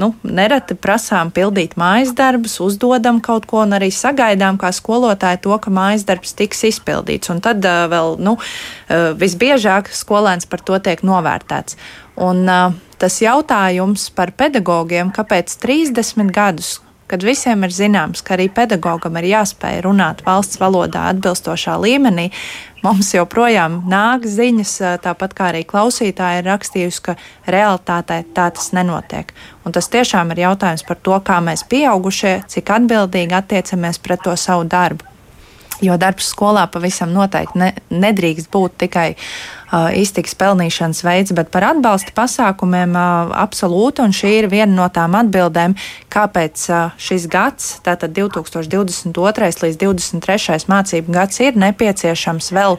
nu, nereti prasām pildīt mājas darbus, uzdodam kaut ko un arī sagaidām kā skolotāji to, ka mājas darbs tiks izpildīts. Un tad eh, vēl nu, visbiežāk skolēns par to tiek novērtēts. Un, tas jautājums par pedagogiem, kāpēc 30 gadus kad visiem ir zināms, ka arī pedagogam ir jāspēj runāt valsts valodā atbilstošā līmenī, mums joprojām nāk ziņas, tāpat kā arī klausītāji ir rakstījusi, ka realitātē tā tas nenotiek. Un tas tiešām ir jautājums par to, kā mēs pieaugušie, cik atbildīgi attiecamies pret to savu darbu. Jo darbs skolā pavisam noteikti ne, nedrīkst būt tikai uh, iztiks pelnīšanas veids, bet par atbalsta pasākumiem uh, absolūti. Un šī ir viena no tām atbildēm, kāpēc uh, šis gads, tātad 2022. līdz 2023. mācību gads, ir nepieciešams vēl.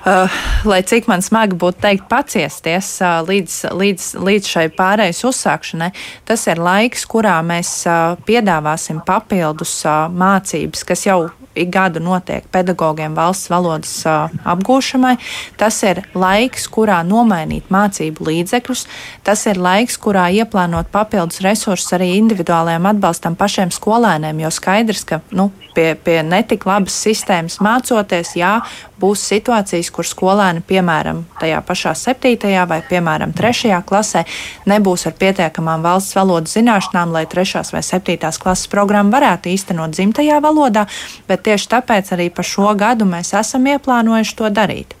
Uh, lai cik man smagi būtu teikt, paciesties uh, līdz, līdz, līdz šai pārējais uzsākšanai, tas ir laiks, kurā mēs uh, piedāvāsim papildus uh, mācības, kas jau ik gadu notiek pedagogiem valsts valodas uh, apgūšanai. Tas ir laiks, kurā nomainīt mācību līdzekļus. Tas ir laiks, kurā ieplānot papildus resursus arī individuālajiem atbalstam pašiem skolēniem, jo skaidrs, ka nu, pie, pie netik labas sistēmas mācoties, jā, būs situācijas, kur skolēni, piemēram, tajā pašā septītajā vai, piemēram, trešajā klasē, nebūs ar pietiekamām valsts valodas zināšanām, lai trešās vai septītās klases programmu varētu īstenot dzimtajā valodā, bet tieši tāpēc arī par šo gadu mēs esam ieplānojuši to darīt.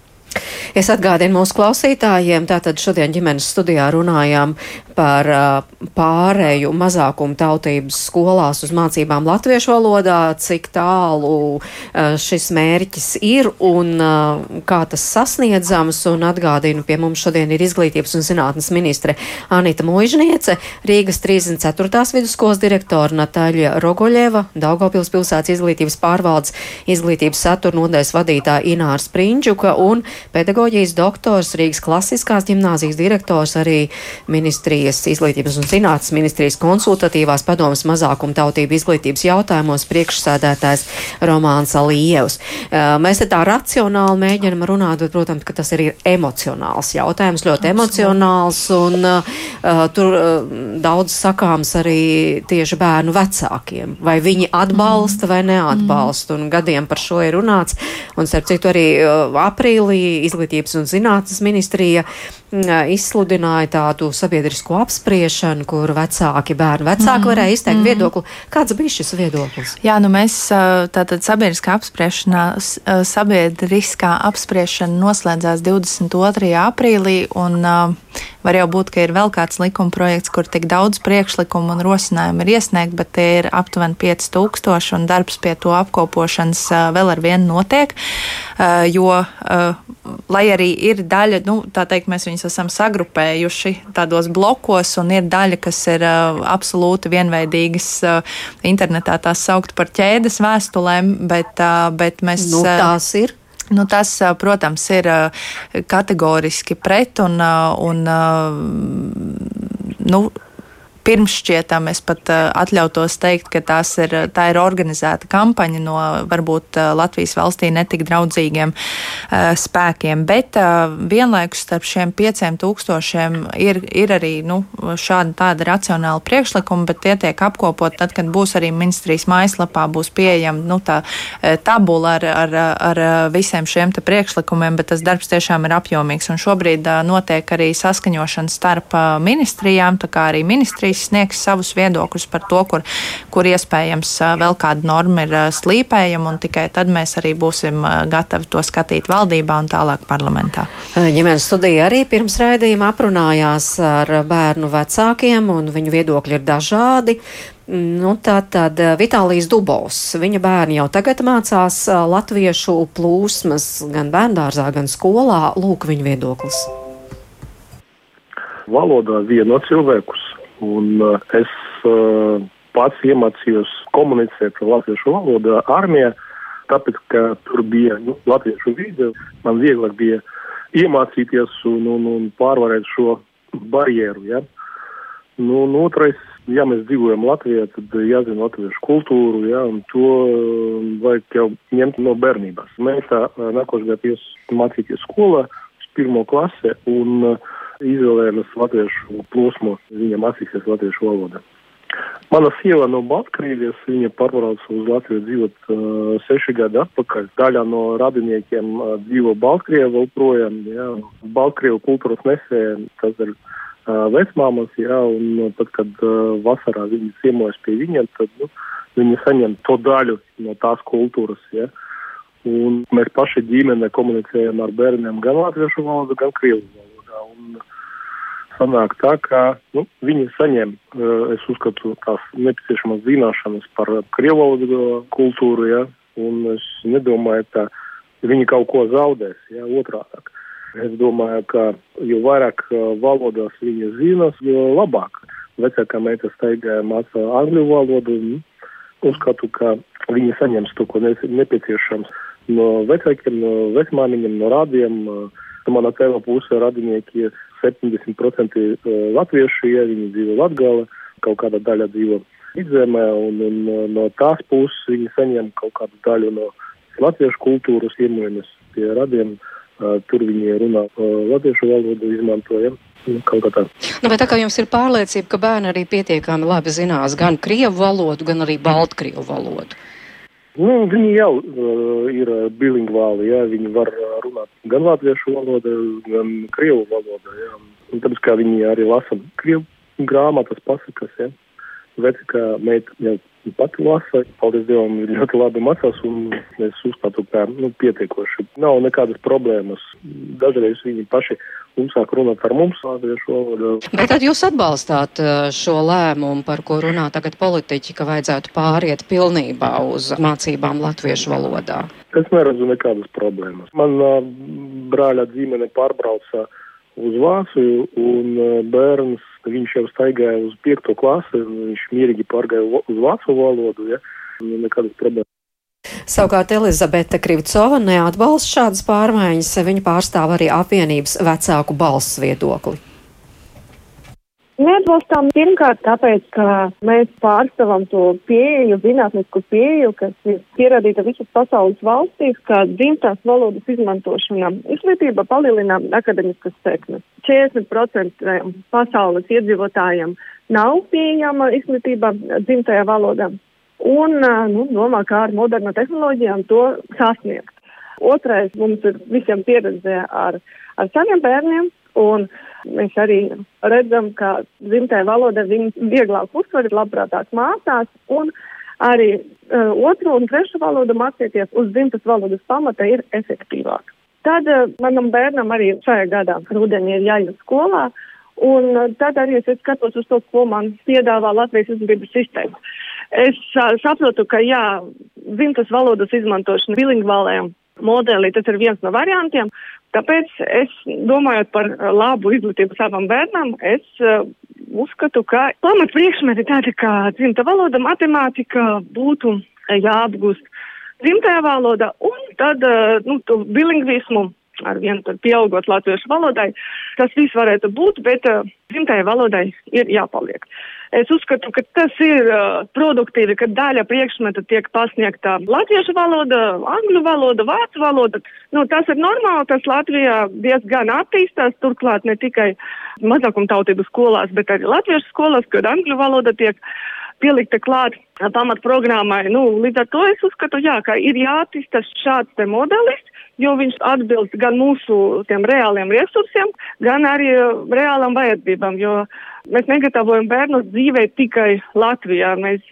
Es atgādinu mūsu klausītājiem, tātad šodien ģimenes studijā runājām par pārēju mazākumu tautības skolās uz mācībām latviešu valodā, cik tālu šis mērķis ir un kā tas sasniedzams. Un atgādinu, pie mums šodien ir izglītības un zinātnes ministre Anita Muižniece, Rīgas 34. vidusskolas direktora Natāļa Rogoļeva, Daugavpils pilsētas izglītības pārvaldes izglītības satura nodaļas vadītāja Ināra Sprindžuka un pedagoģijas doktors Rīgas klasiskās ģimnāzijas direktors arī ministrijas izglītības un zinātnes ministrijas konsultatīvās padomas mazākuma tautību izglītības jautājumos priekšsēdētājs Romāns Alievs. Mēs te tā racionāli mēģinam runāt, bet, protams, ka tas ir emocionāls jautājums, ļoti emocionāls un uh, tur uh, daudz sakāms arī tieši bērnu vecākiem. Vai viņi atbalsta vai neatbalsta, un gadiem par šo ir runāts. Un, starp citu, arī uh, aprīlī izglītības un zinātnes ministrija izsludināja tādu sabiedrisko apspriešanu, kur vecāki, bērnu vecāki mm. varēja izteikt mm. viedokli. Kāds bija šis viedoklis? Jā, nu mēs tātad sabiedriskā apspriešanā, sabiedriskā apspriešana noslēdzās 22. aprīlī, un var jau būt, ka ir vēl kāds likuma projekts, kur tik daudz priekšlikumu un rosinājumu ir iesniegt, bet tie ir aptuveni 5000, un darbs pie to apkopošanas vēl ar vienu notiek, jo, lai arī ir daļa, nu, tā teikt, mēs viņus esam sagrupējuši tādos blokos, un ir daļa, kas ir absolūti vienveidīgas internetā tās saukt par ķēdes vēstulēm, bet, bet mēs. Nu, tās ir. Nu, tas, protams, ir kategoriski pret un, un nu, pirmšķietām es pat uh, atļautos teikt, ka ir, tā ir organizēta kampaņa no varbūt uh, Latvijas valstī netik draudzīgiem spēkiem. Bet vienlaikus starp šiem pieciem tūkstošiem ir, ir arī nu, šāda tāda racionāla priekšlikuma, bet tie tiek apkopot tad, kad būs arī ministrijas mājaslapā būs pieejama nu, tā tabula ar, ar, ar visiem šiem priekšlikumiem, bet tas darbs tiešām ir apjomīgs. Un šobrīd notiek arī saskaņošana starp ministrijām, tā kā arī ministrijas sniegs savus viedokļus par to, kur, kur iespējams vēl kāda norma ir slīpējama, un tikai tad mēs arī būsim gatavi to skatīt valdībā un tālāk parlamentā. Ģimenes studija arī pirms raidījuma aprunājās ar bērnu vecākiem, un viņu viedokļi ir dažādi. Nu, tā tad Vitālijas Dubovs. Viņa bērni jau tagad mācās latviešu plūsmas gan bērndārzā, gan skolā. Lūk, viņa viedoklis. Valodā vieno cilvēkus Un uh, es uh, pats iemācījos komunicēt latviešu valodā armijā, tāpēc, ka tur bija nu, latviešu vide. Man vieglāk bija iemācīties un, un, un pārvarēt šo barjeru. Ja? Nu, un otrais, ja mēs dzīvojam Latvijā, tad jāzina latviešu kultūru, ja, un to uh, vajag jau ņemt no bērnības. Meitā nākošajā gadā ies mācīties skolā pirmo klase, un uh, izvēlējāmies latviešu plūsmu, viņa mācīsies latviešu valodā. Mana sieva no Baltkrievijas, viņa pārbrauca uz Latviju dzīvot uh, seši gadi atpakaļ. Daļa no radiniekiem uh, dzīvo Baltkrievā vēl projām, jā. Baltkrievu kultūras nesēja, tas ir uh, vecmāmas, jā, un uh, tad, kad uh, vasarā viņi ciemojas pie viņiem, tad, nu, viņi saņem to daļu no tās kultūras, jā. Un mēs paši ģimene komunicējam ar bērniem gan latviešu valodu, gan krievu valodā. Un, sanāk tā, ka nu, viņi saņem, eh, es uzskatu, tās nepieciešamas zināšanas par krievalodu kultūru, ja, un es nedomāju, ka viņi kaut ko zaudēs, ja, otrādāk. Es domāju, ka jo vairāk eh, valodās viņi zinās, jo labāk. Vecākā meita staigāja mācā angļu valodu, uzskatu, ka viņi saņems to, ko nepieciešams no vecākiem, no vecmāmiņiem, no rādiem. Mana tēva puse radinieki 70% eh, latvieši, ja viņi dzīvo Latgala, kaut kāda daļa dzīvo Idzemē, un, un eh, no tās puses viņi saņem kaut kādu daļu no latviešu kultūras, iemojamies pie radiem, uh, tur viņi runā uh, latviešu valodu, izmantojam. Nu, kaut kā tā. Nu, bet tā kā jums ir pārliecība, ka bērni arī pietiekami labi zinās gan krievu valodu, gan arī baltkrievu valodu. Nu, viņi jau uh, ir bilingvāli, jā, viņi var runāt gan latviešu valodā, gan krievu valodā, jā. Un tāpēc, kā viņi arī lasa krievu grāmatas, pasakas, jā. Vecākā meita jau pati lasa, paldies Dievam, ļoti labi mācās, un es uzskatu, ka nu, pietiekoši. Nav nekādas problēmas. Dažreiz viņi paši uzsāk runāt ar mums latviešu valodā. Bet tad jūs atbalstāt uh, šo lēmumu, par ko runā tagad politiķi, ka vajadzētu pāriet pilnībā uz mācībām latviešu valodā? Es neredzu nekādas problēmas. Man uh, brāļa ģimene pārbrauca uz Vāciju, un uh, bērns Viņš jau staigāja uz piekto klasi, viņš mierīgi pārgāja uz vācu valodu, ja, nekādas problēmas. Savukārt Elizabete Krivcova neatbalsta šādas pārmaiņas, viņa pārstāv arī apvienības vecāku balss viedokli. Neatbalstām pirmkārt tāpēc, ka mēs pārstāvam to pieeju, zinātnisku pieeju, kas ir pierādīta visas pasaules valstīs, ka dzimtās valodas izmantošana izglītība palielina akademiskas sekmes. 40% pasaules iedzīvotājiem nav pieejama izglītība dzimtajā valodā. Un nu, domā, kā ar modernu tehnoloģijām to sasniegt. Otrais mums ir visiem pieredze ar, ar saviem bērniem, un mēs arī redzam, ka dzimtajā valodā viņi vieglāk uztver, labprātāk mācās, un arī uh, otru un trešu valodu mācīties uz dzimtas valodas pamata ir efektīvāk. Tad uh, manam bērnam arī šajā gadā rudenī ir jāiet skolā, un uh, tad arī es skatos uz to, ko man piedāvā Latvijas izglītības sistēma. Es uh, saprotu, ka jā, dzimtas valodas izmantošana bilingvālajam modelī tas ir viens no variantiem, tāpēc es domājot par labu izglītību savam bērnam, es uh, uzskatu, ka pamat priekšmeti tādi kā dzimta valoda, matemātika būtu jāapgūst dzimtajā valodā, un tad, nu, to bilingvismu ar vienu tad pieaugot latviešu valodai, tas viss varētu būt, bet uh, dzimtajai valodai ir jāpaliek. Es uzskatu, ka tas ir uh, produktīvi, ka daļa priekšmeta tiek pasniegta latviešu valoda, angļu valoda, vācu valoda. Nu, tas ir normāli, tas Latvijā diezgan attīstās, turklāt ne tikai mazākumtautību skolās, bet arī latviešu skolās, kad angļu valoda tiek pielikta klāt pamatprogrammai. Nu, līdz ar to es uzskatu, jā, ka ir jāattīsta šāds te modelis, jo viņš atbilst gan mūsu tiem reāliem resursiem, gan arī reālām vajadzībām, jo mēs negatavojam bērnus dzīvē tikai Latvijā. Mēs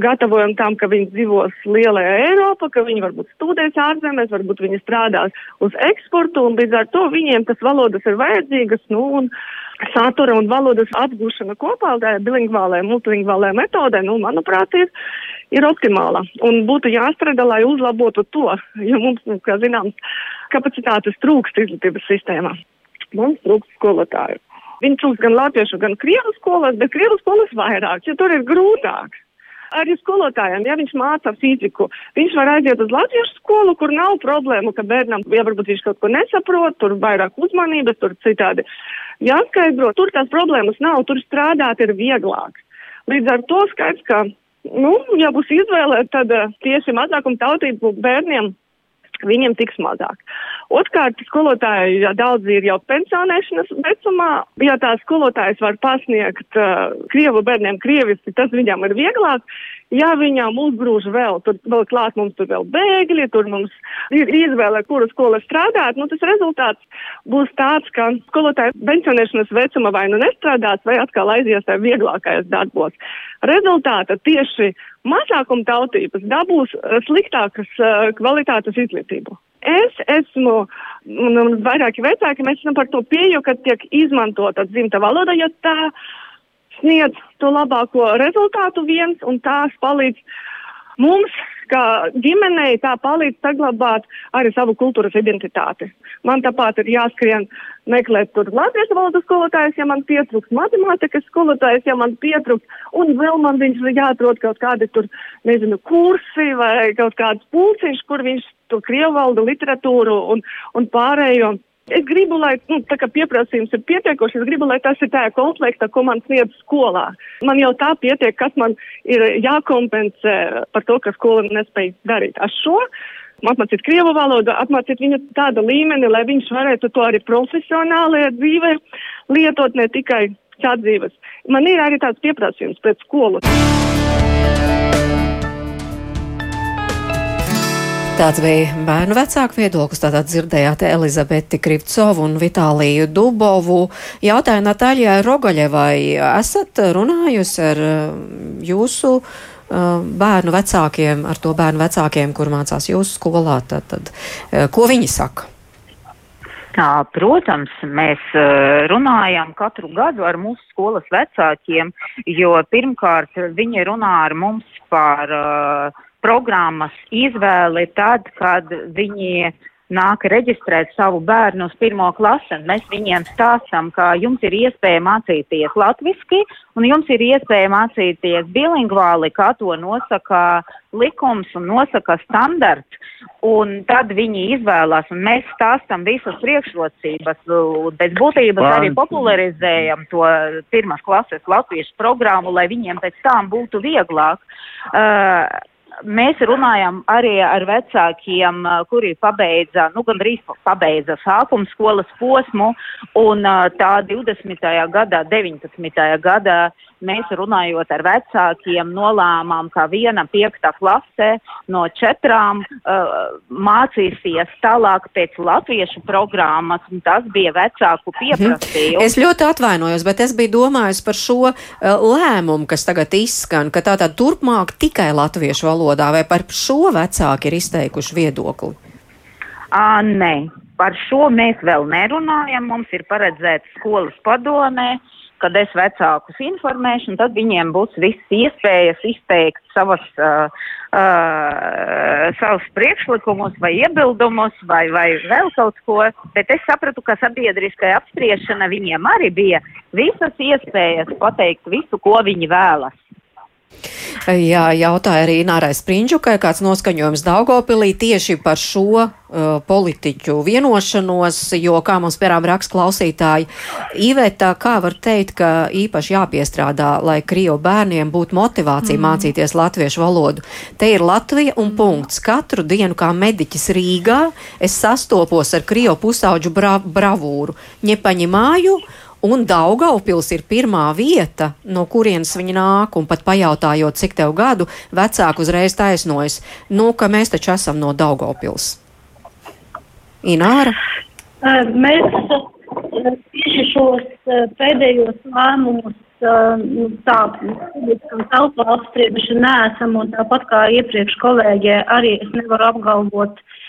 gatavojam tam, ka viņi dzīvos lielajā Eiropā, ka viņi varbūt studēs ārzemēs, varbūt viņi strādās uz eksportu, un līdz ar to viņiem tas valodas ir vajadzīgas, nu, un satura un valodas apgūšana kopā, tā bilingvālē, multilingvālē metodē, nu, manuprāt, ir, ir optimāla. Un būtu jāstrādā, lai uzlabotu to, jo mums, nu, kā zināms, kapacitātes trūkst izglītības sistēmā. Mums trūkst skolotāju. Viņi trūkst gan latviešu, gan krievu skolās, bet krievu skolas vairāk, jo tur ir grūtāk arī skolotājiem, ja viņš māca fiziku, viņš var aiziet uz latviešu skolu, kur nav problēmu, ka bērnam, ja varbūt viņš kaut ko nesaprot, tur vairāk uzmanības, tur citādi jāskaidro, tur tās problēmas nav, tur strādāt ir vieglāk. Līdz ar to skaidrs, ka, nu, ja būs izvēle, tad uh, tieši mazākuma tautību bērniem viņiem tiks mazāk. Otkārt, skolotāji, ja daudzi ir jau pensionēšanas vecumā, ja tā skolotājs var pasniegt uh, krievu bērniem krieviski, tas viņam ir vieglāk. Ja viņām uzgrūž vēl, tur vēl klāt mums tur vēl bēgļi, tur mums ir izvēle, kura skola strādāt, nu tas rezultāts būs tāds, ka skolotāji pensionēšanas vecuma vai nu nestrādās, vai atkal aizies tajā vieglākajos darbos. Rezultāta tieši mazākuma tautības dabūs sliktākas uh, kvalitātes izglītību. Es esmu, un vairāki vecāki, mēs esam par to pieju, ka tiek izmantota dzimta valoda, jo tā sniedz to labāko rezultātu viens, un tās palīdz mums, kā ģimenei, tā palīdz saglabāt arī savu kultūras identitāti. Man tāpat ir jāskrien meklēt tur latviešu valodas skolotājs, ja man pietrūks matemātikas skolotājs, ja man pietrūks, un vēl man viņš ir jāatrod kaut kādi tur, nezinu, kursi vai kaut kāds pulciņš, kur viņš to krievu valodu, literatūru un, un pārējo Es gribu, lai nu, pieprasījums ir pietiekošs, es gribu, lai tas ir tā komplekta, ko man sniedz skolā. Man jau tā pietiek, kas man ir jākompensē par to, ka skola nespēja darīt. Ar šo apmācīt krievu valodu, apmācīt viņu tādu līmeni, lai viņš varētu to arī profesionālajā dzīvē lietot, ne tikai sadzīves. Man ir arī tāds pieprasījums pret skolu. Tāds bija bērnu vecāku viedoklis. Tātad dzirdējāt Elizabeti Krivcovu un Vitāliju Dubovu. Jautāju Natāļai Rogaļevai, esat runājusi ar uh, jūsu uh, bērnu vecākiem, ar to bērnu vecākiem, kur mācās jūsu skolā, tad, tad uh, ko viņi saka? Tā, protams, mēs uh, runājam katru gadu ar mūsu skolas vecākiem, jo pirmkārt viņi runā ar mums par uh, programmas izvēli tad, kad viņi nāk reģistrēt savu bērnu uz pirmo klasi. Mēs viņiem stāstam, ka jums ir iespēja mācīties latviski un jums ir iespēja mācīties bilingvāli, kā to nosaka likums un nosaka standarts. Un tad viņi izvēlās, un mēs stāstam visas priekšrocības. Pēc būtības arī popularizējam to pirmās klases latviešu programmu, lai viņiem pēc tam būtu vieglāk. Uh, mēs runājam arī ar vecākiem, kuri pabeidza, nu, gandrīz pabeidza sākuma skolas posmu, un tā 20. gadā, 19. gadā mēs runājot ar vecākiem nolēmām, ka viena piekta klase no četrām uh, mācīsies tālāk pēc latviešu programmas, un tas bija vecāku mhm. pieprasījums. Es ļoti atvainojos, bet es biju domājis par šo uh, lēmumu, kas tagad izskan, ka tātad turpmāk tikai latviešu valoda valodā, vai par šo vecāki ir izteikuši viedokli? À, nē, par šo mēs vēl nerunājam. Mums ir paredzēts skolas padomē, kad es vecākus informēšu, tad viņiem būs viss iespējas izteikt savas, uh, uh, savus priekšlikumus vai iebildumus vai, vai vēl kaut ko. Bet es sapratu, ka sabiedriskai apspriešana viņiem arī bija visas iespējas pateikt visu, ko viņi vēlas. Jā, jautāja arī Nārai Sprindžukai, kāds noskaņojums Daugopilī tieši par šo uh, politiķu vienošanos, jo, kā mums pērām raksts klausītāji, Iveta, kā var teikt, ka īpaši jāpiestrādā, lai Krievu bērniem būtu motivācija mm. mācīties latviešu valodu. Te ir Latvija un punkts. Katru dienu kā mediķis Rīgā es sastopos ar Krievu pusauģu bra bravūru. Ņepaņi Un Daugaupils ir pirmā vieta, no kurienes viņi nāk, un pat pajautājot, cik tev gadu, vecāku uzreiz taisnojas, nu, ka mēs taču esam no Daugaupils. Ināra? Mēs tieši šos pēdējos lēmumus tā telpā apsprieduši neesam, un tāpat kā iepriekš kolēģē, arī es nevaru apgalvot, Uh,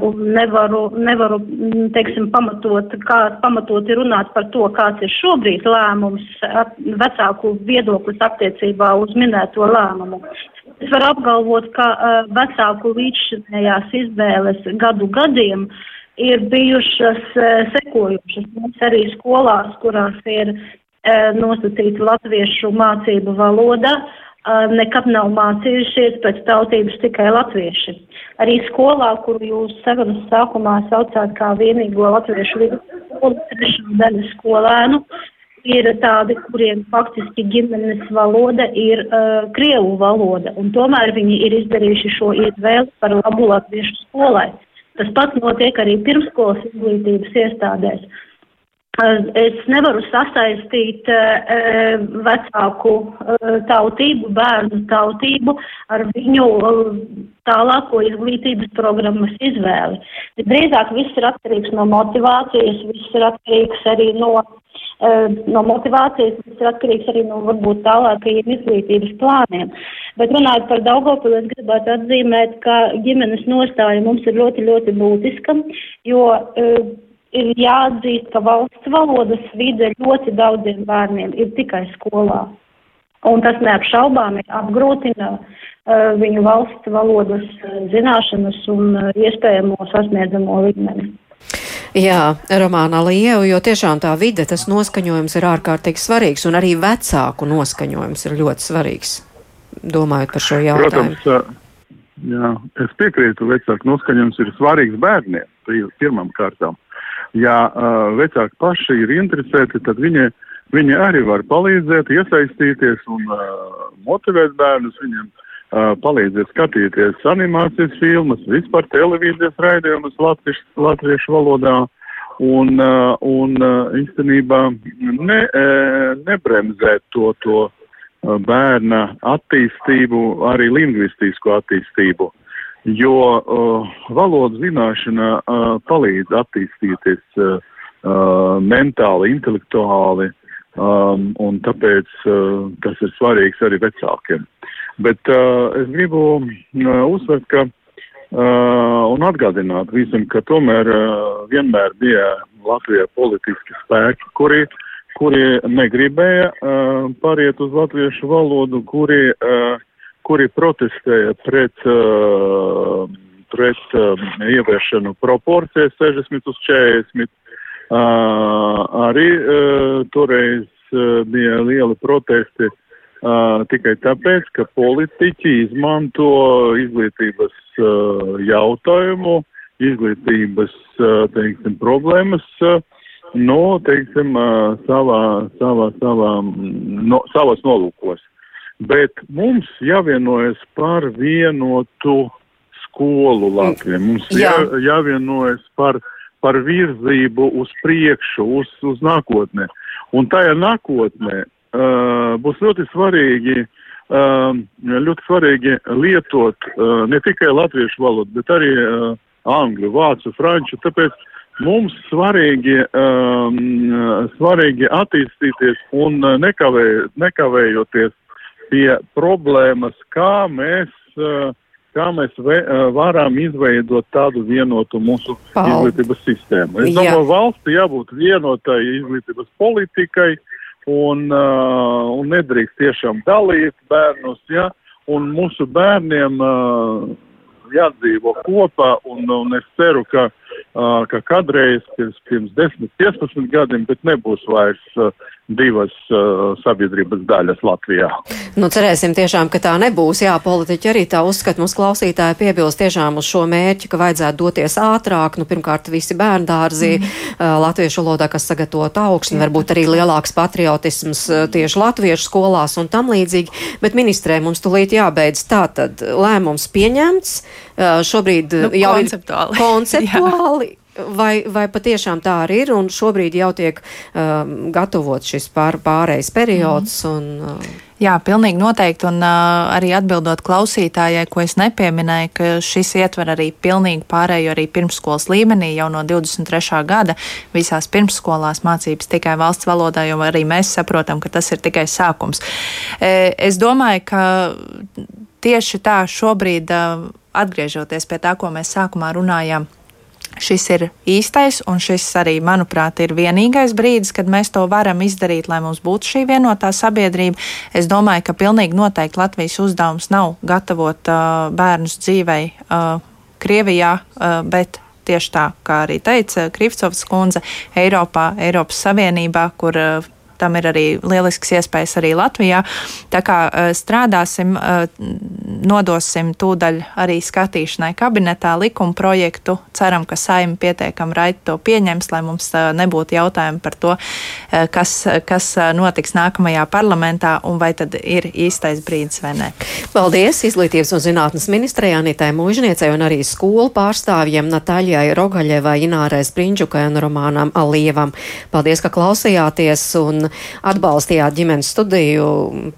un nevaru, nevaru mm, teiksim, pamatot, kā pamatoti runāt par to, kāds ir šobrīd lēmums, vecāku viedoklis attiecībā uz minēto lēmumu. Es varu apgalvot, ka uh, vecāku līdzšinējās izvēles gadu gadiem ir bijušas uh, sekojušas. Mums arī skolās, kurās ir nosacīta latviešu mācību valoda, nekad nav mācījušies pēc tautības tikai latvieši. Arī skolā, kuru jūs sarunas sākumā saucāt kā vienīgo latviešu vidusskolu, trešā daļa skolēnu, ir tādi, kuriem faktiski ģimenes valoda ir uh, krievu valoda, un tomēr viņi ir izdarījuši šo izvēli par labu latviešu skolai. Tas pats notiek arī pirmskolas izglītības iestādēs. Uh, Es nevaru sasaistīt uh, vecāku uh, tautību, bērnu tautību ar viņu tālāko izglītības programmas izvēli. Drīzāk viss ir atkarīgs no motivācijas, viss ir atkarīgs arī no, no motivācijas, viss ir atkarīgs arī no varbūt tālākajiem izglītības plāniem. Bet runājot par Daugopili, es gribētu atzīmēt, ka ģimenes nostāja mums ir ļoti, ļoti būtiska, jo ir jāatzīst, ka valsts valodas vide ļoti daudziem bērniem ir tikai skolā. Un tas neapšaubāmi apgrūtina uh, viņu valsts valodas uh, zināšanas un uh, iespējamo sasniedzamo līmeni. Jā, Romāna Lieva, jo tiešām tā vide, tas noskaņojums ir ārkārtīgi svarīgs, un arī vecāku noskaņojums ir ļoti svarīgs, domājot par šo jautājumu. Protams, jā, es piekrītu, vecāku noskaņojums ir svarīgs bērniem, pirmam kārtām ja uh, vecāki paši ir interesēti, tad viņi, viņi arī var palīdzēt, iesaistīties un uh, motivēt bērnus viņiem. Uh, palīdzēt skatīties animācijas filmas, vispār televīzijas raidījumus latviešu, latviešu valodā un, uh, un uh, īstenībā ne, nebremzēt to, to bērna attīstību, arī lingvistisko attīstību. Jo uh, valodas zināšana uh, palīdz attīstīties uh, uh, mentāli, intelektuāli, um, un tāpēc uh, tas ir svarīgs arī vecākiem. Bet uh, es gribu uh, uzsvērt, ka uh, un atgādināt visam, ka tomēr uh, vienmēr bija Latvijā politiski spēki, kuri, kuri negribēja uh, pāriet uz latviešu valodu, kuri, uh, kuri protestēja pret, uh, pret uh, ieviešanu proporcijas 60 uz 40. Uh, arī toreiz bija lieli protesti tikai tāpēc, ka politiķi izmanto izglītības jautājumu, izglītības, teiksim, problēmas, no, teiksim, savā, savā, savā, no, savas nolūkos. Bet mums jāvienojas par vienotu skolu Latvijai. Mums jā. Jā, jāvienojas par uh, par virzību uz priekšu, uz, uz nākotnē. Un tajā nākotnē uh, būs ļoti svarīgi, uh, ļoti svarīgi lietot uh, ne tikai latviešu valodu, bet arī uh, angļu, vācu, franču. Tāpēc mums svarīgi, um, svarīgi attīstīties un nekavē, nekavējoties pie problēmas, kā mēs uh, kā mēs ve, varam izveidot tādu vienotu mūsu Paldies. izglītības sistēmu. Es domāju, valsti jābūt vienotai izglītības politikai un, uh, un nedrīkst tiešām dalīt bērnus, ja, un mūsu bērniem jādzīvo kopā, un, un es ceru, ka, ka kādreiz pirms, pirms 10, 15 gadiem, bet nebūs vairs divas sabiedrības daļas Latvijā. Nu, cerēsim tiešām, ka tā nebūs. Jā, politiķi arī tā uzskata. Mums klausītāji piebilst tiešām uz šo mērķi, ka vajadzētu doties ātrāk. Nu, pirmkārt, visi bērndārzi mm. latviešu valodā, kas sagatavot augšņu, varbūt arī lielāks patriotisms tieši latviešu skolās un tam līdzīgi. Bet ministrē mums tulīt jābeidz. Tātad lēmums pieņemts. Šobrīd nu, jau konceptuāli. ir konceptuāli. <laughs> Vai, vai patiešām tā arī ir, un šobrīd jau tiek um, gatavots šis pār, pārējais periods? Mm. Un, uh, Jā, pilnīgi noteikti. Un uh, arī atbildot klausītājai, ko es nepieminēju, ka šis ietver arī pilnīgi pārējo arī pirmskolas līmenī jau no 23. gada visās pirmskolās mācības tikai valsts valodā, jo arī mēs saprotam, ka tas ir tikai sākums. E, es domāju, ka tieši tā šobrīd, uh, atgriežoties pie tā, ko mēs sākumā runājām, Šis ir īstais, un šis arī, manuprāt, ir vienīgais brīdis, kad mēs to varam izdarīt, lai mums būtu šī vienotā sabiedrība. Es domāju, ka pilnīgi noteikti Latvijas uzdevums nav gatavot uh, bērnus dzīvei uh, Krievijā, uh, bet tieši tā, kā arī teica Krivcovs kundze, Eiropā, Eiropas Savienībā, kur uh, tam ir arī lielisks iespējas arī Latvijā. Tā kā eh, strādāsim, eh, nodosim tūdaļ arī skatīšanai kabinetā likuma projektu. Ceram, ka saima pietiekam raiti to pieņems, lai mums eh, nebūtu jautājumi par to, kas, kas notiks nākamajā parlamentā un vai tad ir īstais brīdis vai nē. Paldies Izglītības un zinātnes ministrei Anitai Mūžniecei un arī skolu pārstāvjiem Natāļai Rogaļevai, Inārai Sprindžukai un Romānam Alievam. Paldies, ka klausījāties un atbalstījāt ģimenes studiju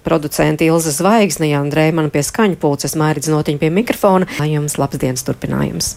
producenti Ilza Zvaigzne, Andrei man pie skaņu pulces, Mairidz Notiņa pie mikrofona. Jums labs dienas turpinājums!